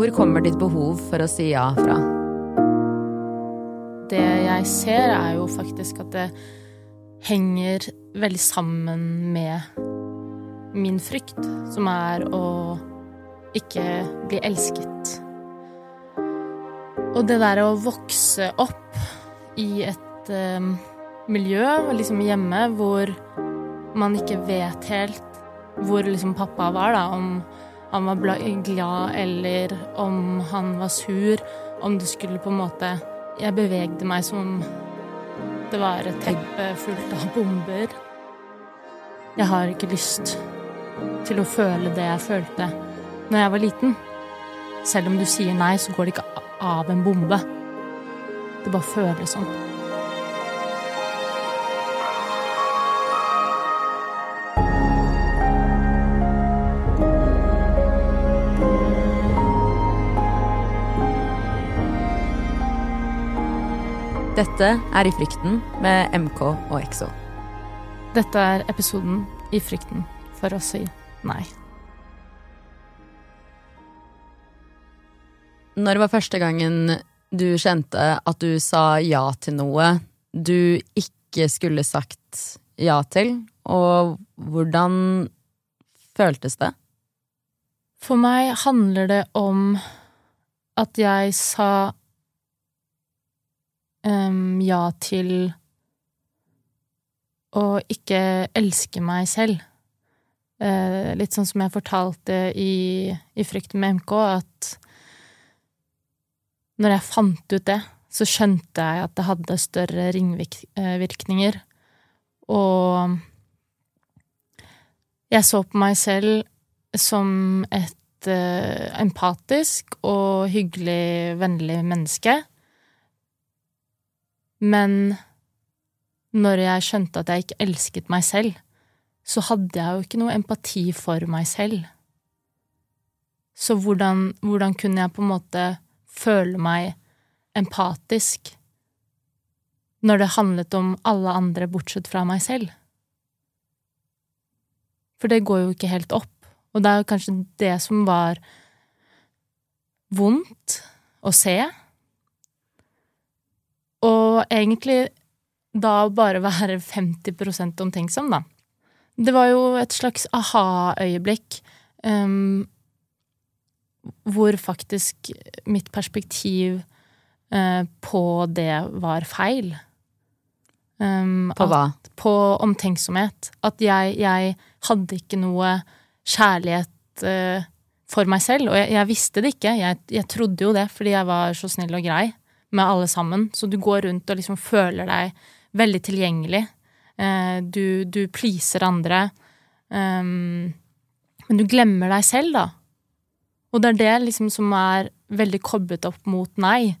Hvor kommer ditt behov for å si ja fra? Det jeg ser, er jo faktisk at det henger veldig sammen med min frykt, som er å ikke bli elsket. Og det der å vokse opp i et um, miljø, liksom hjemme, hvor man ikke vet helt hvor liksom pappa var, da, om han var glad eller om han var sur, om det skulle på en måte Jeg bevegde meg som det var et teppe fullt av bomber. Jeg har ikke lyst til å føle det jeg følte når jeg var liten. Selv om du sier nei, så går det ikke av en bombe. Det bare føles sånn. Dette er I frykten med MK og EXO. Dette er episoden I frykten for å si nei. Når var første gangen du kjente at du sa ja til noe du ikke skulle sagt ja til, og hvordan føltes det? For meg handler det om at jeg sa um, ja til å ikke elske meg selv. Uh, litt sånn som jeg fortalte i, i Frykten med MK, at når jeg fant ut det, så skjønte jeg at det hadde større ringvirkninger. Og jeg så på meg selv som et uh, empatisk og hyggelig, vennlig menneske men når jeg skjønte at jeg ikke elsket meg selv, så hadde jeg jo ikke noe empati for meg selv. Så hvordan, hvordan kunne jeg på en måte føle meg empatisk når det handlet om alle andre bortsett fra meg selv? For det går jo ikke helt opp, og det er jo kanskje det som var vondt å se og egentlig da bare være 50% omtenksom, da. Det var jo et slags aha-øyeblikk um, hvor faktisk mitt perspektiv uh, på det var feil. Um, på hva? At, på omtenksomhet. At jeg, jeg, hadde ikke noe kjærlighet uh, for meg selv. Og jeg, jeg visste det ikke. Jeg, jeg, trodde jo det fordi jeg var så snill og grei med alle sammen. Så du går rundt og liksom føler deg veldig tilgjengelig. Eh, du, du pleaser andre. Um, men du glemmer deg selv, da. Og det er det liksom som er veldig koblet opp mot nei.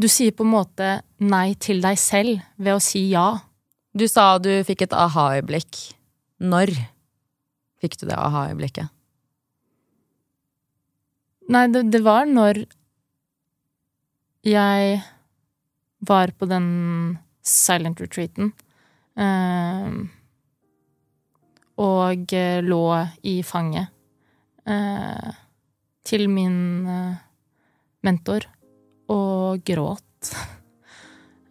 Du sier på en måte nei til deg selv ved å si ja. Du sa du fikk et aha-øyeblikk. Når fikk du det aha-øyeblikket? Nei, det, det, var når jeg var på den silent retreaten eh, og lå i fanget eh, til min eh, mentor og gråt.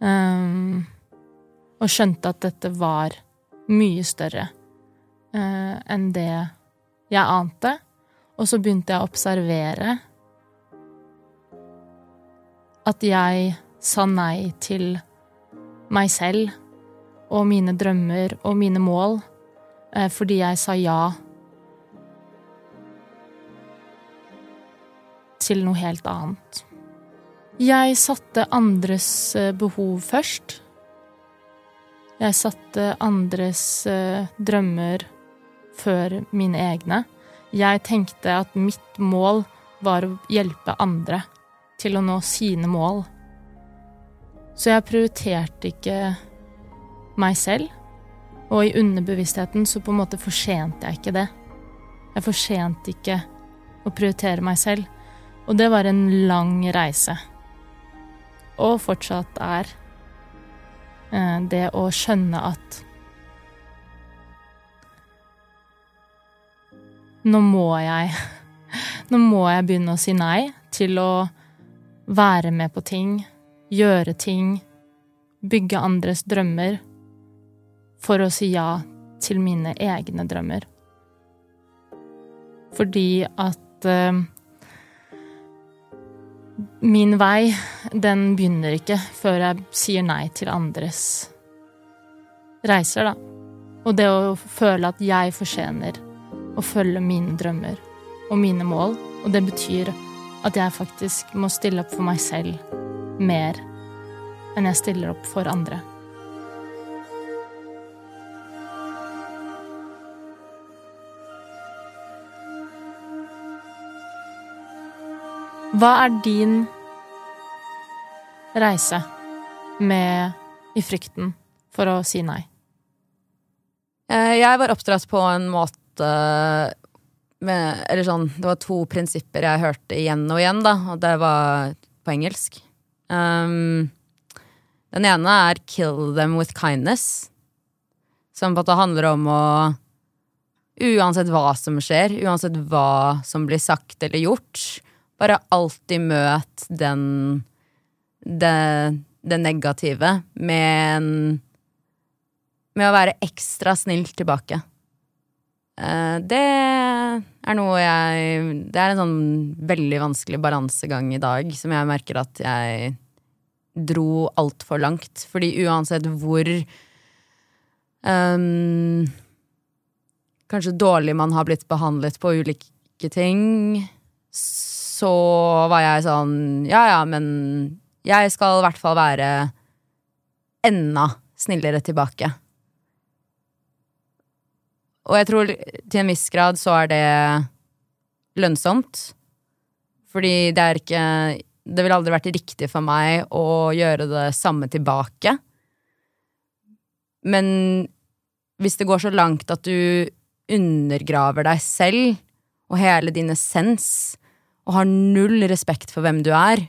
og skjønte at dette var mye større enn det jeg ante. Og så begynte jeg å observere at jeg sa nei til meg selv og mine drømmer og mine mål eh, fordi jeg sa ja til noe helt annet. Jeg satte andres eh, behov først. Jeg satte andres eh, drømmer før mine egne. Jeg tenkte at mitt mål var å hjelpe andre til å nå sine mål. Så jeg prioriterte ikke meg selv, og i underbevisstheten så på en måte forsente jeg ikke det. Jeg forsente ikke å prioritere meg selv, og det var en lang reise. Og fortsatt er eh, det å skjønne at Nå må jeg Nå må jeg begynne å si nei til å være med på ting, gjøre ting, bygge andres drømmer, for å si ja til mine egne drømmer. Fordi at uh, Min vei, den begynner ikke før jeg sier nei til andres reiser, da. Og det å føle at jeg fortjener å følge mine drømmer og mine mål. Og det betyr at jeg faktisk må stille opp for meg selv mer enn jeg stiller opp for andre. Hva er din reise med i frykten for å si nei? Eh, jeg var oppdratt på en måte med Eller sånn, det var to prinsipper jeg hørte igjen og igjen, da, og det var på engelsk. Um, den ene er 'kill them with kindness', som på at det handler om å Uansett hva som skjer, uansett hva som blir sagt eller gjort, bare alltid møt den det, det negative med en Med å være ekstra snill tilbake. Uh, det er noe jeg Det er en sånn veldig vanskelig balansegang i dag som jeg merker at jeg dro altfor langt. Fordi uansett hvor um, Kanskje dårlig man har blitt behandlet på ulike ting, så var jeg sånn Ja ja, men jeg skal i hvert fall være enda snillere tilbake. Og jeg tror til en viss grad så er det lønnsomt. Fordi det er ikke Det ville aldri vært riktig for meg å gjøre det samme tilbake. Men hvis det går så langt at du undergraver deg selv og hele din essens, og har null respekt for hvem du er,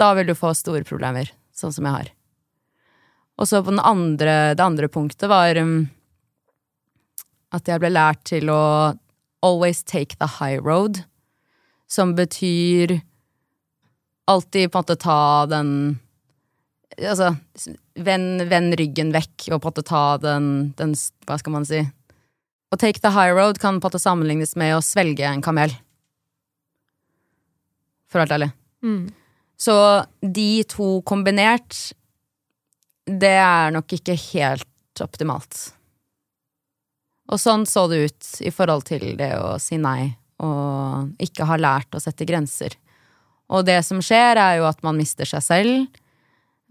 da vil du få store problemer, sånn som jeg har. Og så på andre, det andre punktet var um, at jeg ble lært til å always take the high road, som betyr alltid på en måte ta den Altså, vend, vend ryggen vekk og på en måte ta den, den Hva skal man si? Å take the high road kan på en måte sammenlignes med å svelge en kamel. For å være ærlig. Mm. Så de to kombinert, det er nok ikke helt optimalt. Og sånn så det ut i forhold til det å si nei og ikke ha lært å sette grenser. Og det som skjer, er jo at man mister seg selv.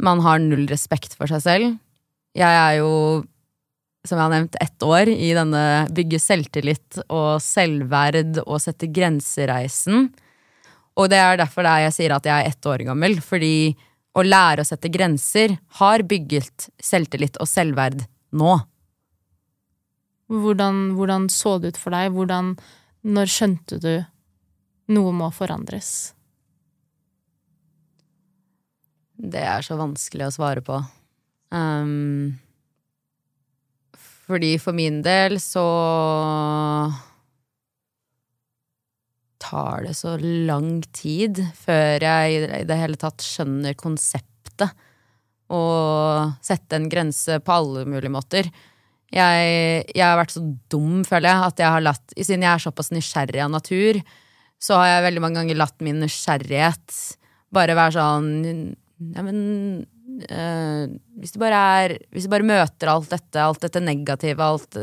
Man har null respekt for seg selv. Jeg er jo, som jeg har nevnt, ett år i denne bygge selvtillit og selvverd og sette grensereisen. Og det er derfor det er jeg sier at jeg er ett år gammel, fordi å lære å sette grenser har bygget selvtillit og selvverd nå. Hvordan, hvordan, så det ut for deg? Hvordan, når skjønte du noe må forandres? Det er så vanskelig å svare på. Um, fordi for min del så tar det så lang tid før jeg i det hele tatt skjønner konseptet. Og sette en grense på alle mulige måter. Jeg, jeg, har vært så dum, føler jeg, at jeg har latt Siden jeg er såpass nysgjerrig av natur, så har jeg veldig mange ganger latt min nysgjerrighet bare være sånn Ja, men øh, hvis, du bare er, hvis du bare møter alt dette, alt dette negative, alt,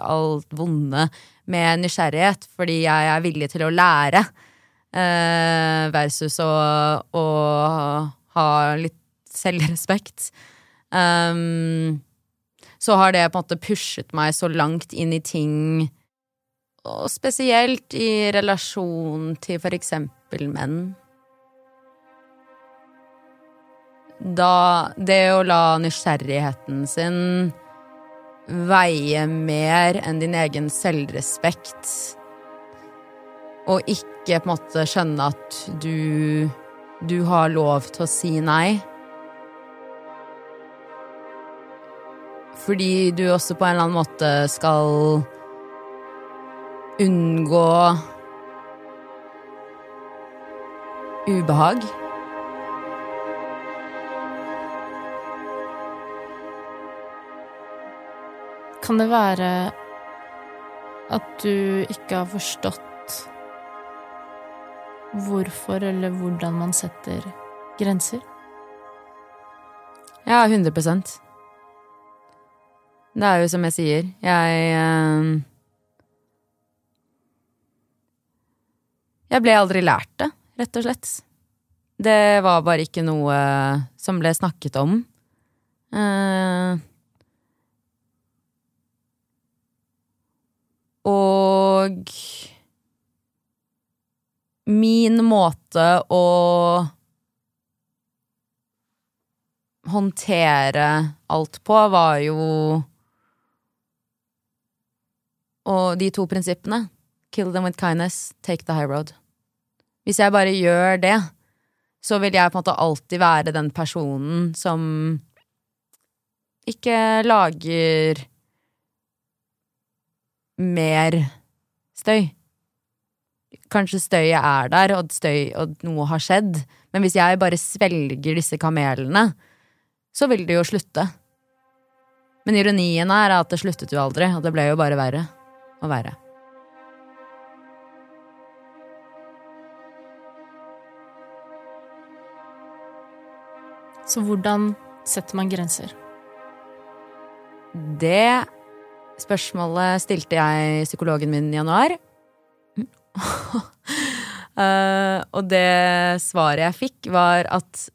alt vonde, med nysgjerrighet, fordi jeg er villig til å lære, øh, versus å, å ha litt selvrespekt. Um, så har det på en måte pushet meg så langt inn i ting, og spesielt i relasjon til for eksempel menn. Da Det å la nysgjerrigheten sin veie mer enn din egen selvrespekt, og ikke på en måte skjønne at du du har lov til å si nei. Fordi du også på en eller annen måte skal unngå ubehag. Kan det være at du ikke har forstått hvorfor eller hvordan man setter grenser? Ja, 100 Det er jo som jeg sier, jeg eh, Jeg ble aldri lært det, rett og slett. Det var bare ikke noe som ble snakket om. Eh, og min måte å håndtere alt på var jo Og de to prinsippene. Kill them with kindness, take the high road. Hvis jeg bare gjør det, så vil jeg på en måte alltid være den personen som ikke lager mer støy. Kanskje støyet er der, og, støy, og noe har skjedd, men hvis jeg bare svelger disse kamelene, så vil det jo slutte. Men ironien er at det sluttet jo aldri, og det ble jo bare verre og være. Så hvordan setter man grenser? Det spørsmålet stilte jeg psykologen min i januar. uh, og det svaret jeg fikk, var at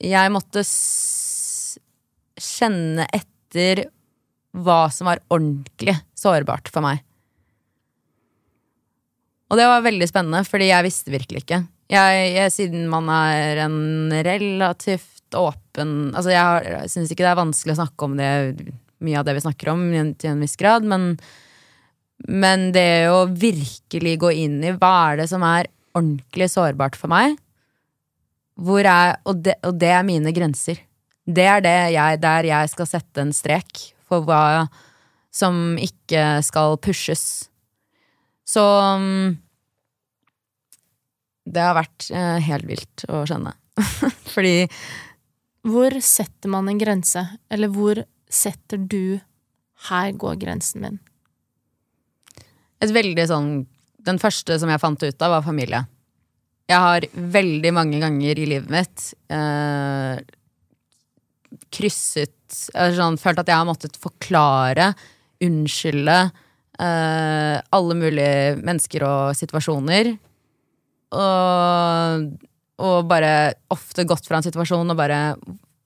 jeg måtte kjenne etter hva som var ordentlig sårbart for meg. Og det var veldig spennende, fordi jeg visste virkelig ikke. Jeg, jeg, siden man er en relativt åpen Altså, jeg, jeg syns ikke det er vanskelig å snakke om det, mye av det vi snakker om, til en viss grad, men, men det å virkelig gå inn i hva er det som er ordentlig sårbart for meg, er, og, det, og, det, er mine grenser. Det er det jeg, der jeg skal sette en strek for hva som ikke skal pushes. Så um, det har vært eh, helt vilt å skjønne. Fordi Hvor setter man en grense? Eller hvor setter du 'her går grensen min'? Et veldig sånn Den første som jeg fant ut av, var familie. Jeg har veldig mange ganger i livet mitt eh, krysset sånn, Følt at jeg har måttet forklare, unnskylde uh, alle mulige mennesker og situasjoner og, og bare ofte gått fra en situasjon og bare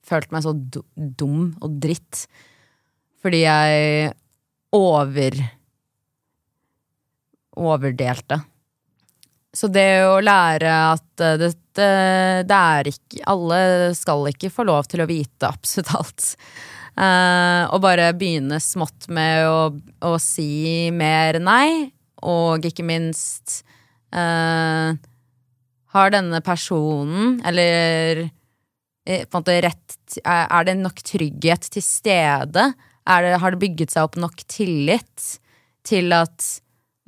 følt meg så dum og dritt. Fordi jeg over Overdelte. Så det å lære at det, det, det, er ikke Alle skal ikke få lov til å vite absolutt alt. Uh, og bare begynne smått med å, å, si mer nei, og ikke minst uh, har denne personen, eller eh, rett Er det nok trygghet til stede? Det, har det bygget seg opp nok tillit til at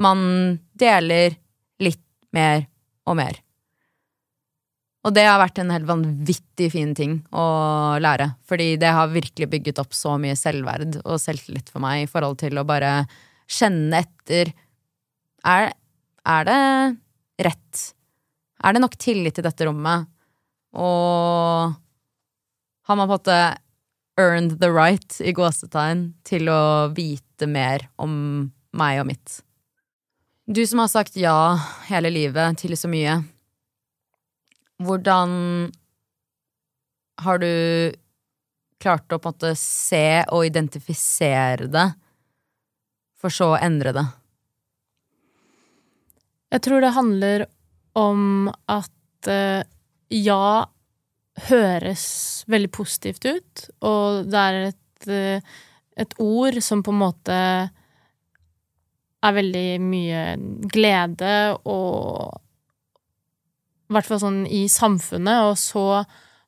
man deler mer og mer? Og det har vært en helt vanvittig fin ting å lære. Fordi det har virkelig bygget opp så mye selvverd og selvtillit for meg i forhold til å bare kjenne etter Er, er det rett er det nok tillit i dette rommet? Og har man på en måte earned the right, i gåsetegn, til å vite mer om meg og mitt? Du som har sagt ja hele livet til så mye, hvordan har du klart å på en måte se og identifisere det, for så å endre det? Jeg tror det handler om at uh, ja høres veldig positivt ut, og det er et, uh, et ord som på en måte er veldig mye glede og I hvert fall sånn i samfunnet, og så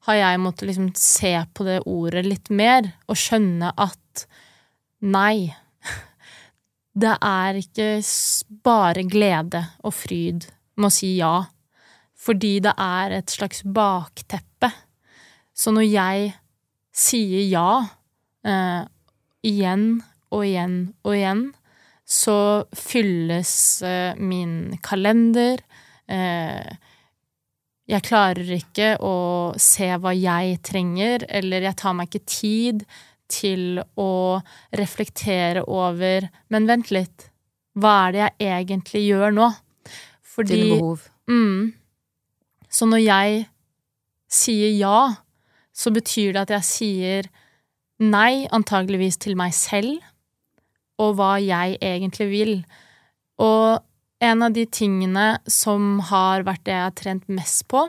har jeg måttet liksom se på det ordet litt mer og skjønne at nei, det er ikke bare glede og fryd med å si ja. Fordi det er et slags bakteppe. Så når jeg sier ja eh, igjen og igjen og igjen, så fylles eh, min kalender. Eh, jeg klarer ikke å se hva jeg trenger, eller jeg tar meg ikke tid til å reflektere over Men vent litt, hva er det jeg egentlig gjør nå? Fordi Dine behov. Mm, så når jeg sier ja, så betyr det at jeg sier nei, antageligvis til meg selv, og hva jeg egentlig vil. Og en av de tingene som har vært det jeg har trent mest på,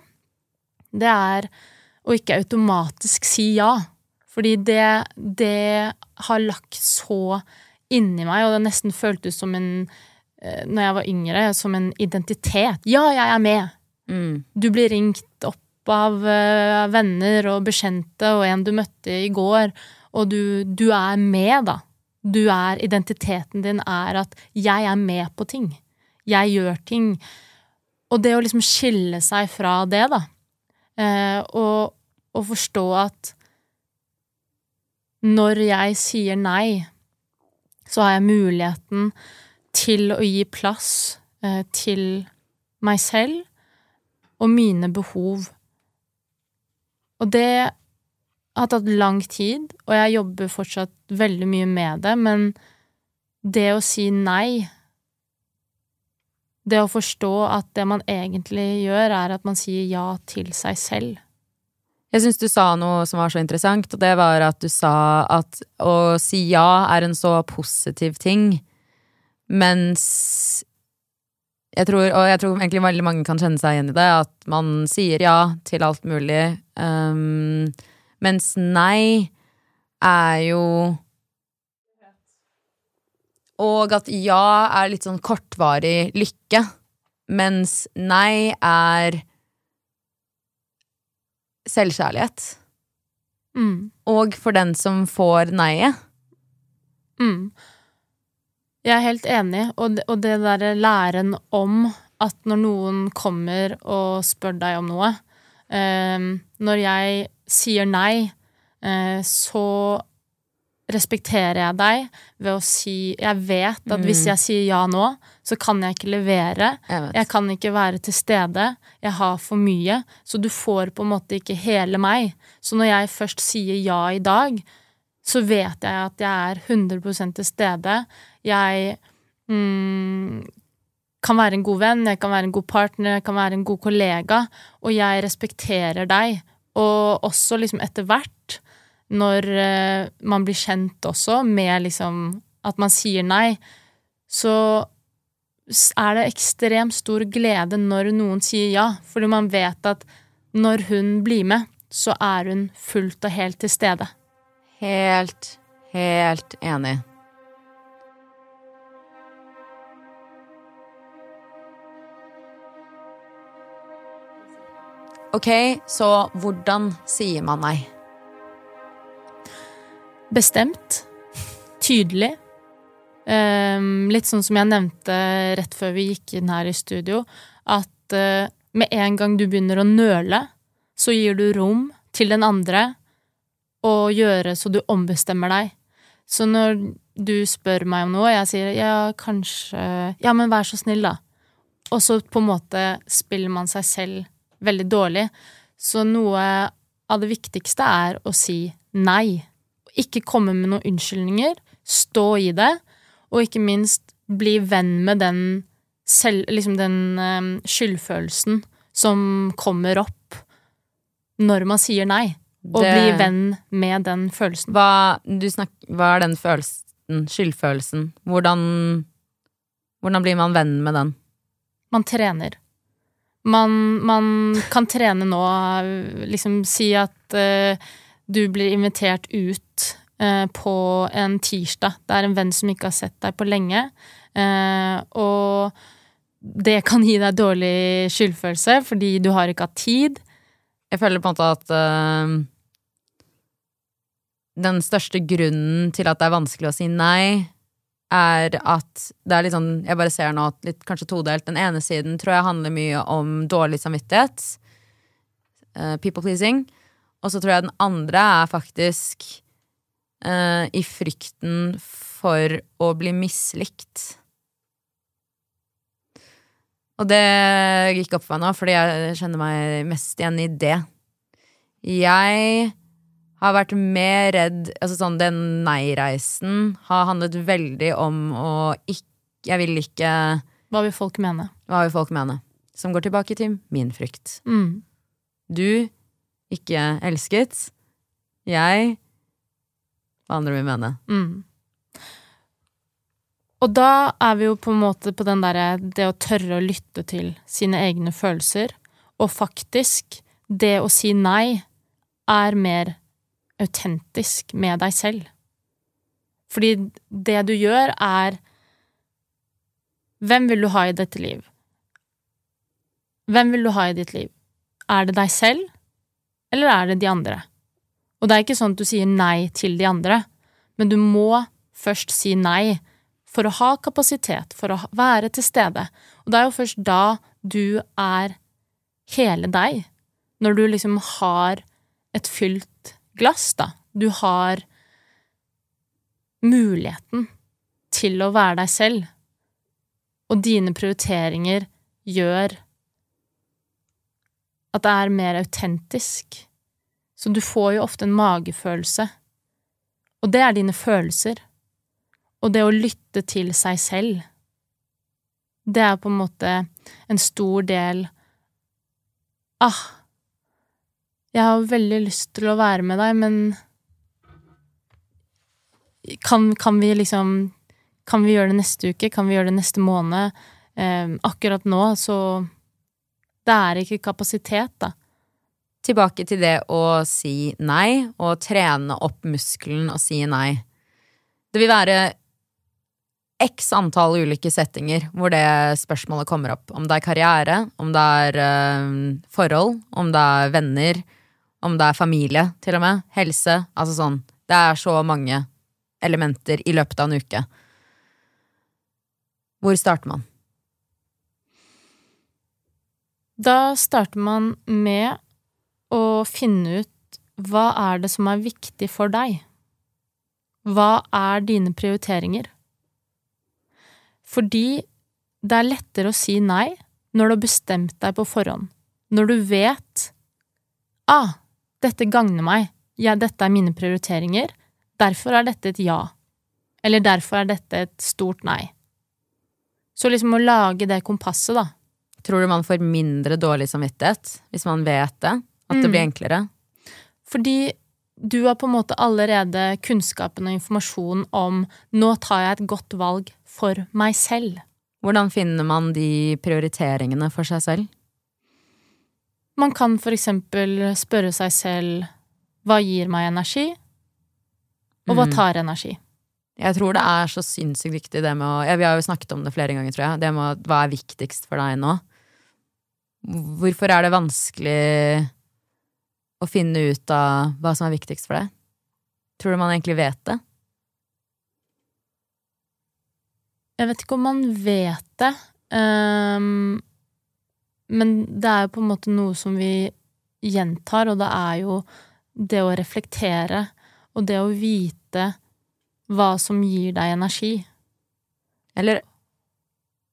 det er å ikke automatisk si ja. Fordi det, det har lagt så inni meg, og det nesten føltes som en eh, Når jeg var yngre, som en identitet. Ja, jeg er med! Mm. Du blir ringt opp av uh, venner og bekjente og en du møtte i går, og du, du er med, da. Du er Identiteten din er at 'jeg er med på ting'. Jeg gjør ting. Og det å liksom skille seg fra det, da, eh, og, og forstå at når jeg sier nei, så har jeg muligheten til å gi plass eh, til meg selv og mine behov. Og det har tatt lang tid, og jeg jobber fortsatt veldig mye med det, men det å si nei Det å forstå at det man egentlig gjør, er at man sier ja til seg selv. Jeg syns du sa noe som var så interessant, og det var at du sa at å si ja er en så positiv ting, mens jeg tror, og jeg tror egentlig veldig mange kan kjenne seg igjen i det, at man sier ja til alt mulig, um, mens nei er jo Og at ja er litt sånn kortvarig lykke, mens nei er selvkjærlighet. Mm. Og for den som får nei-et. Mm. Jeg er helt enig, og det, og det derre læren om at når noen kommer og spør deg om noe eh, Når jeg sier nei, eh, så respekterer jeg deg ved å si Jeg vet at mm. hvis jeg sier ja nå, så kan jeg ikke levere. Jeg, jeg, kan ikke være til stede. Jeg har for mye. Så du får på en måte ikke hele meg. Så når jeg først sier ja i dag, så vet jeg at jeg er 100 til stede. Jeg mm, kan være en god venn, jeg kan være en god partner, jeg kan være en god kollega, og jeg respekterer deg. Og også liksom etter hvert når uh, man blir kjent også med liksom at man sier nei, så er det ekstremt stor glede når noen sier ja, fordi man vet at når hun blir med, så er hun fullt og helt til stede. Helt, helt enig. Ok, så hvordan sier man nei? Bestemt. Tydelig. Um, litt sånn som jeg nevnte rett før vi gikk inn her i studio, at uh, med en gang du begynner å nøle, så gir du rom til den andre å gjøre så du ombestemmer deg. Så når du spør meg om noe, og jeg sier ja, kanskje Ja, men vær så snill, da. Og så på en måte spiller man seg selv veldig dårlig. Så noe av det viktigste er å si nei. Ikke komme med noen unnskyldninger. Stå i det. Og ikke minst bli venn med den, selv, liksom den um, skyldfølelsen som kommer opp når man sier nei. Og det... bli venn med den følelsen. Hva, snak, hva er den følelsen? Skyldfølelsen? Hvordan, hvordan blir man venn med den? Man trener. Man, man kan trene nå, liksom si at uh, du blir invitert ut eh, på en tirsdag. Det er en venn som ikke har sett deg på lenge. Eh, og det kan gi deg dårlig skyldfølelse fordi du har ikke hatt tid. Jeg føler på en måte at uh, den største grunnen til at det er vanskelig å si nei, er at det er litt sånn, jeg bare ser nå, litt kanskje todelt. Den ene siden tror jeg handler mye om dårlig samvittighet. Uh, people pleasing. Og så tror jeg den andre er faktisk uh, i frykten for å bli mislikt. Og det gikk opp for meg nå, fordi jeg kjenner meg mest igjen i det. Jeg har vært mer redd Altså sånn, den nei-reisen har handlet veldig om å ikke Jeg vil ikke Hva vil folk mene? Hva vil folk mene? Som går tilbake til min frykt. Mm. Du ikke elsket. Jeg Hva andre vil mene. Mm. Og da er vi jo på en måte på den derre det å tørre å lytte til sine egne følelser, og faktisk, det å si nei er mer autentisk med deg selv. Fordi det du gjør, er Hvem vil du ha i dette liv? Hvem vil du ha i ditt liv? Er det deg selv, eller er det de andre? Og det er ikke sånn at du sier nei til de andre, men du må først si nei for å ha kapasitet, for å være til stede. Og det er jo først da du er hele deg, når du liksom har et fylt glass, da. Du har muligheten til å være deg selv, og dine prioriteringer gjør at det er mer autentisk. Så du får jo ofte en magefølelse, og det er dine følelser. Og det å lytte til seg selv, det er på en måte en stor del Ah, jeg har veldig lyst til å være med deg, men kan, kan vi liksom Kan vi gjøre det neste uke? Kan vi gjøre det neste måned? Eh, akkurat nå, så Det er ikke kapasitet, da. Tilbake til det å si nei, og trene opp muskelen og si nei. Det vil være x antall ulike settinger hvor det spørsmålet kommer opp. Om det er karriere, om det er øh, forhold, om det er venner, om det er familie, til og med. Helse. Altså sånn. Det er så mange elementer i løpet av en uke. Hvor starter man? Da starter man med å finne ut hva er det som er viktig for deg? Hva er dine prioriteringer? Fordi det er lettere å si nei når du har bestemt deg på forhånd. Når du vet ah, dette gagner meg, ja, dette er mine prioriteringer, derfor er dette et ja. Eller derfor er dette et stort nei. Så liksom å lage det kompasset, da. Tror du man får mindre dårlig samvittighet hvis man vet det? At det blir enklere? Fordi du har på en måte allerede kunnskapen og informasjonen om nå tar jeg et godt valg for meg selv. Hvordan finner man de prioriteringene for seg selv? Man kan for eksempel spørre seg selv hva gir meg energi, og hva Mm. tar energi? Jeg tror det er så sinnssykt viktig det med å ja, Vi har jo snakket om det flere ganger, tror jeg. Det med å- hva er viktigst for deg nå? Hvorfor er det vanskelig å finne ut av hva som er viktigst for deg? Tror du man egentlig vet det? Jeg vet ikke om man vet det, ehm, men det er jo på en måte noe som vi gjentar, og det er jo det å reflektere og det å vite hva som gir deg energi. Eller,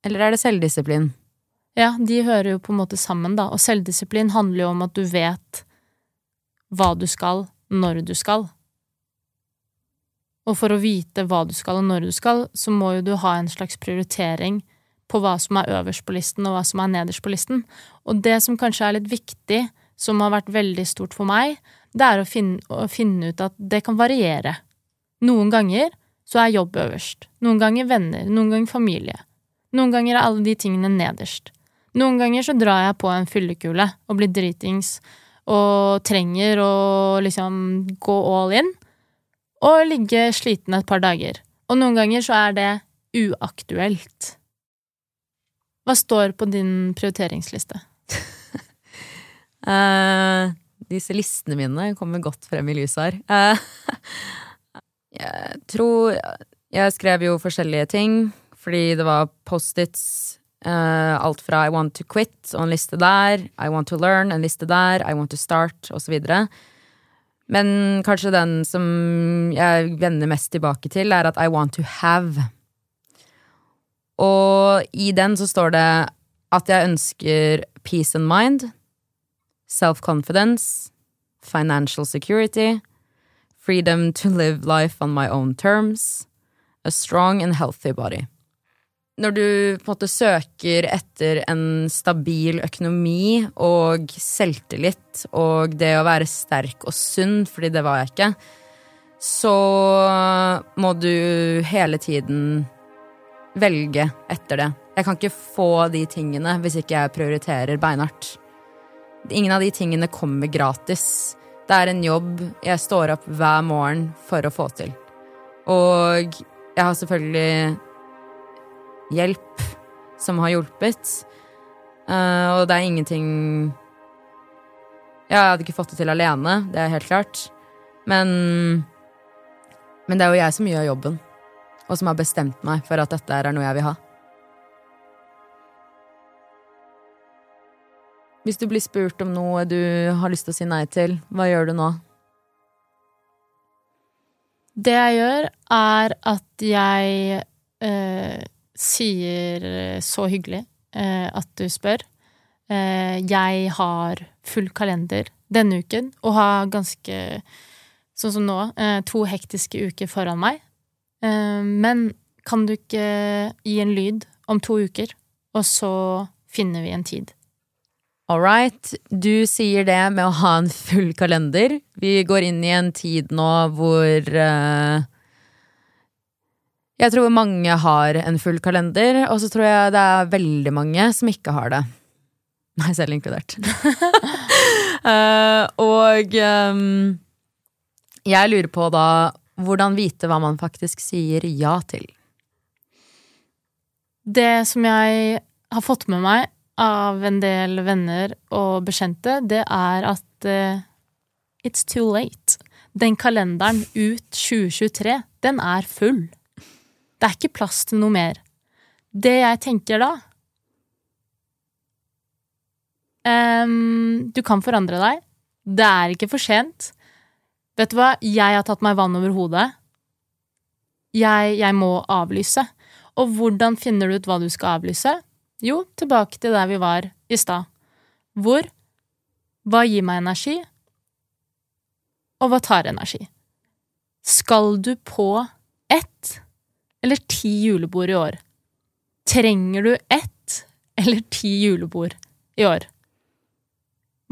eller er det selvdisiplin? Ja, de hører jo på en måte sammen, da, og selvdisiplin handler jo om at du vet hva du skal, når du skal. Og for å vite hva du skal og når du skal, så må jo du ha en slags prioritering på hva som er øverst på listen, og hva som er nederst på listen. Og det som kanskje er litt viktig, som har vært veldig stort for meg, det er å finne, å finne ut at det kan variere. Noen ganger så er jobb øverst, noen ganger venner, noen ganger familie. Noen ganger er alle de tingene nederst. Noen ganger så drar jeg på en fyllekule og blir dritings og trenger å liksom gå all in og ligge sliten et par dager. Og noen ganger så er det uaktuelt. Hva står på din prioriteringsliste? uh, disse listene mine kommer godt frem i lyset her. Uh, jeg tror Jeg skrev jo forskjellige ting, fordi det var Post-its. Uh, alt fra I want to quit og en liste der, I want to learn en liste der, I want to start osv. Men kanskje den som jeg vender mest tilbake til, er at I want to have. Og i den så står det at jeg ønsker peace and mind, self-confidence, financial security, freedom to live life on my own terms, a strong and healthy body. Når du på en måte søker etter en stabil økonomi og selvtillit og det å være sterk og sunn, fordi det var jeg ikke, så må du hele tiden velge etter det. Jeg kan ikke få de tingene hvis ikke jeg prioriterer beinhardt. Ingen av de tingene kommer gratis. Det er en jobb jeg står opp hver morgen for å få til. Og jeg har selvfølgelig hjelp som har hjulpet. Eh, og det er ingenting jeg hadde ikke fått det til alene, det er helt klart. Men Men det er jo jeg som gjør jobben, og som har bestemt meg for at dette er noe jeg vil ha. Hvis du blir spurt om noe du har lyst til å si nei til, hva gjør du nå? Det jeg gjør, er at jeg eh, sier så hyggelig eh, at du spør. Eh, jeg har full kalender denne uken og har ganske, sånn som nå, eh, to hektiske uker foran meg. Eh, men kan du ikke gi en lyd om to uker, og så finner vi en tid? All right. Du sier det med å ha en full kalender. Vi går inn i en tid nå hvor eh, Jeg tror mange har en full kalender, og så tror jeg det er veldig mange som ikke har det. Meg selv inkludert. uh, og um, jeg lurer på da hvordan vite hva man faktisk sier ja til. Det som jeg har fått med meg av en del venner og bekjente, det er at uh, it's too late. Den kalenderen ut 2023, den er full. Det er ikke plass til noe mer. Det jeg tenker da um, Du kan forandre deg. Det er ikke for sent. Vet du hva? Jeg har tatt meg vann over hodet. Jeg, jeg må avlyse. Og hvordan finner du ut hva du skal avlyse? Jo, tilbake til der vi var i stad. Hvor? Hva gir meg energi? Og hva tar energi? Skal du på ett eller ti julebord i år? Trenger du ett eller ti julebord i år?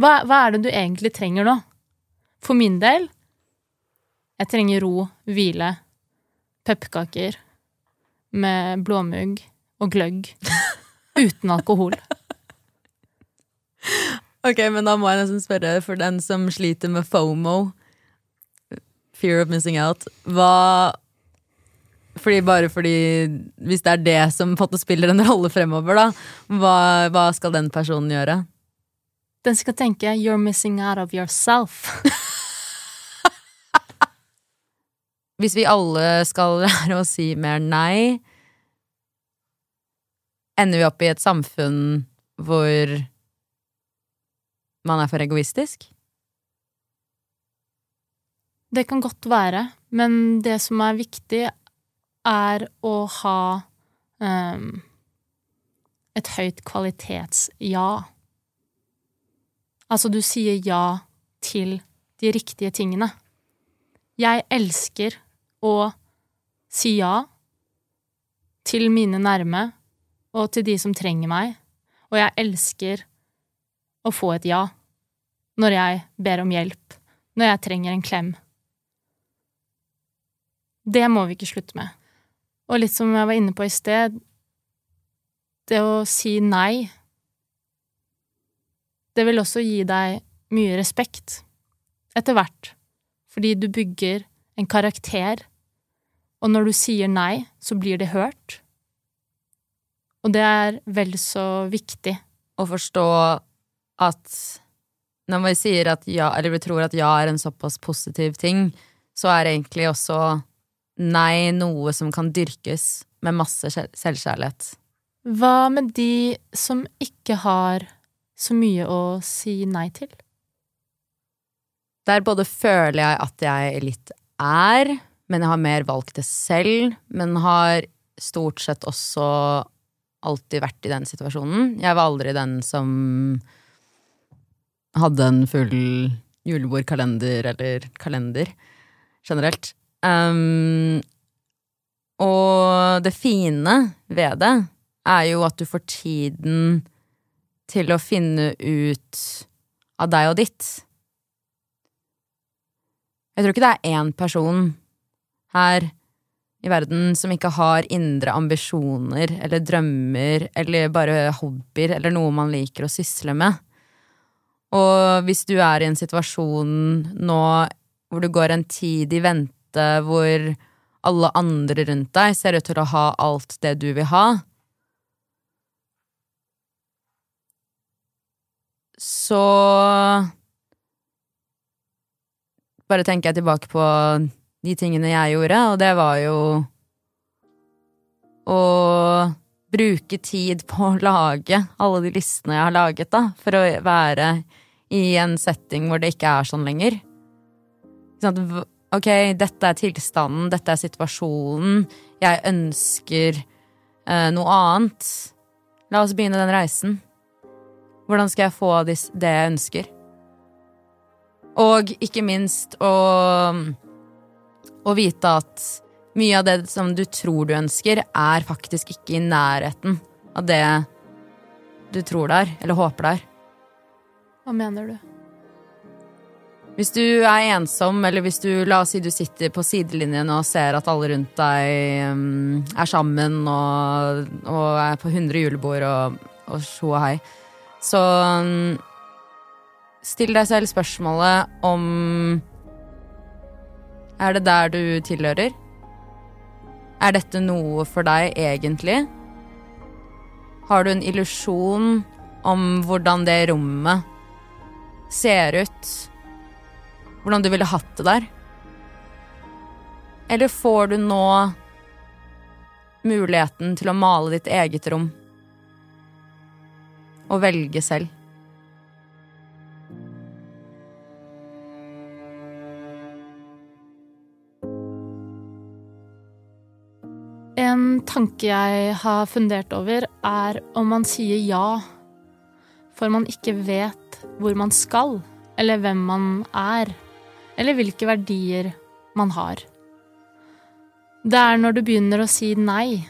Hva, hva er det du egentlig trenger nå? For min del jeg trenger ro, hvile, pepperkaker med blåmugg og gløgg uten alkohol. Ok, men da må jeg nesten spørre for den som sliter med FOMO, fear of missing out, hva fordi Bare fordi Hvis det er det som spiller en rolle fremover, da, hva, hva skal den personen gjøre? Den skal tenke 'you're missing out of yourself'. Hvis vi alle skal lære å si mer nei, ender vi opp i et samfunn hvor man er for egoistisk? Det kan godt være, men det som er viktig, er å ha um, et høyt kvalitets-ja. Altså, du sier ja til de riktige tingene. Jeg elsker å si ja til mine nærme og til de som trenger meg, og jeg elsker å få et ja når jeg ber om hjelp, når jeg trenger en klem. Det må vi ikke slutte med. Og litt som jeg var inne på i sted, det å si nei Det vil også gi deg mye respekt, etter hvert, fordi du bygger en karakter, og når du sier nei, så blir det hørt. Og det er vel så viktig. Å forstå at når man sier at ja, eller vi tror at ja er en såpass positiv ting, så er egentlig også nei noe som kan dyrkes med masse selvkjærlighet. Hva med de som ikke har så mye å si nei til? Der både føler jeg at jeg litt er, men jeg har mer valgt det selv. Men har stort sett også alltid vært i den situasjonen. Jeg var aldri den som hadde en full julebordkalender eller kalender generelt. Um, og det fine ved det er jo at du får tiden til å finne ut av deg og ditt. Jeg tror ikke det er én person her i verden som ikke har indre ambisjoner eller drømmer eller bare hobbyer eller noe man liker å sysle med. Og hvis du er i en situasjon nå hvor du går en tid i vente, hvor alle andre rundt deg ser ut til å ha alt det du vil ha, så bare tenker jeg tilbake på de tingene jeg gjorde, og det var jo å bruke tid på å lage alle de listene jeg har laget, da, for å være i en setting hvor det ikke er sånn lenger. Sånn at, Ok, dette er tilstanden, dette er situasjonen, jeg ønsker eh, noe annet. La oss begynne den reisen. Hvordan skal jeg få det jeg ønsker? Og ikke minst å, å vite at mye av det som du tror du ønsker, er faktisk ikke i nærheten av det du tror det er, eller håper det er. Hva mener du? Hvis du er ensom, eller hvis du la oss si du sitter på sidelinjen og ser at alle rundt deg um, er sammen og, og er på 100 julebord og, og tjo og hei, så um, still deg selv spørsmålet om Er det der du tilhører? Er dette noe for deg egentlig? Har du en illusjon om hvordan det rommet ser ut? hvordan du ville hatt det der? Eller får du nå muligheten til å male ditt eget rom? Og velge selv? Tanke jeg har fundert over, er om man sier ja for man ikke vet hvor man skal, eller hvem man er, eller hvilke verdier man har. Det er når du begynner å si nei,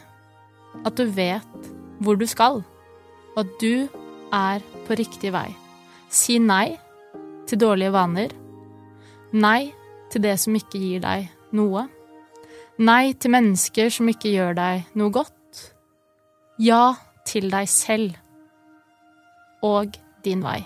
at du vet hvor du skal, og at du er på riktig vei. Si nei til dårlige vaner. Nei til det som ikke gir deg noe. Nei til mennesker som ikke gjør deg noe godt. Ja til deg selv og din vei.